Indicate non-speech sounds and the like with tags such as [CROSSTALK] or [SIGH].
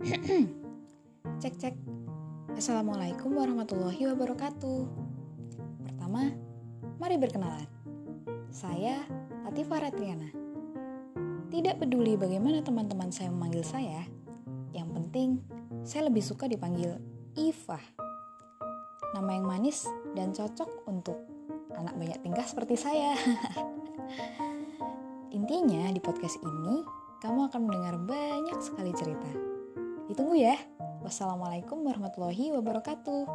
[CLEARS THROAT] cek. Assalamualaikum warahmatullahi wabarakatuh. Pertama, mari berkenalan. Saya Latifah Ratriana. Tidak peduli bagaimana teman-teman saya memanggil saya, yang penting saya lebih suka dipanggil Iva. Nama yang manis dan cocok untuk anak banyak tingkah seperti saya. [LAUGHS] Intinya di podcast ini kamu akan mendengar banyak sekali cerita. Ditunggu ya. Wassalamualaikum warahmatullahi wabarakatuh.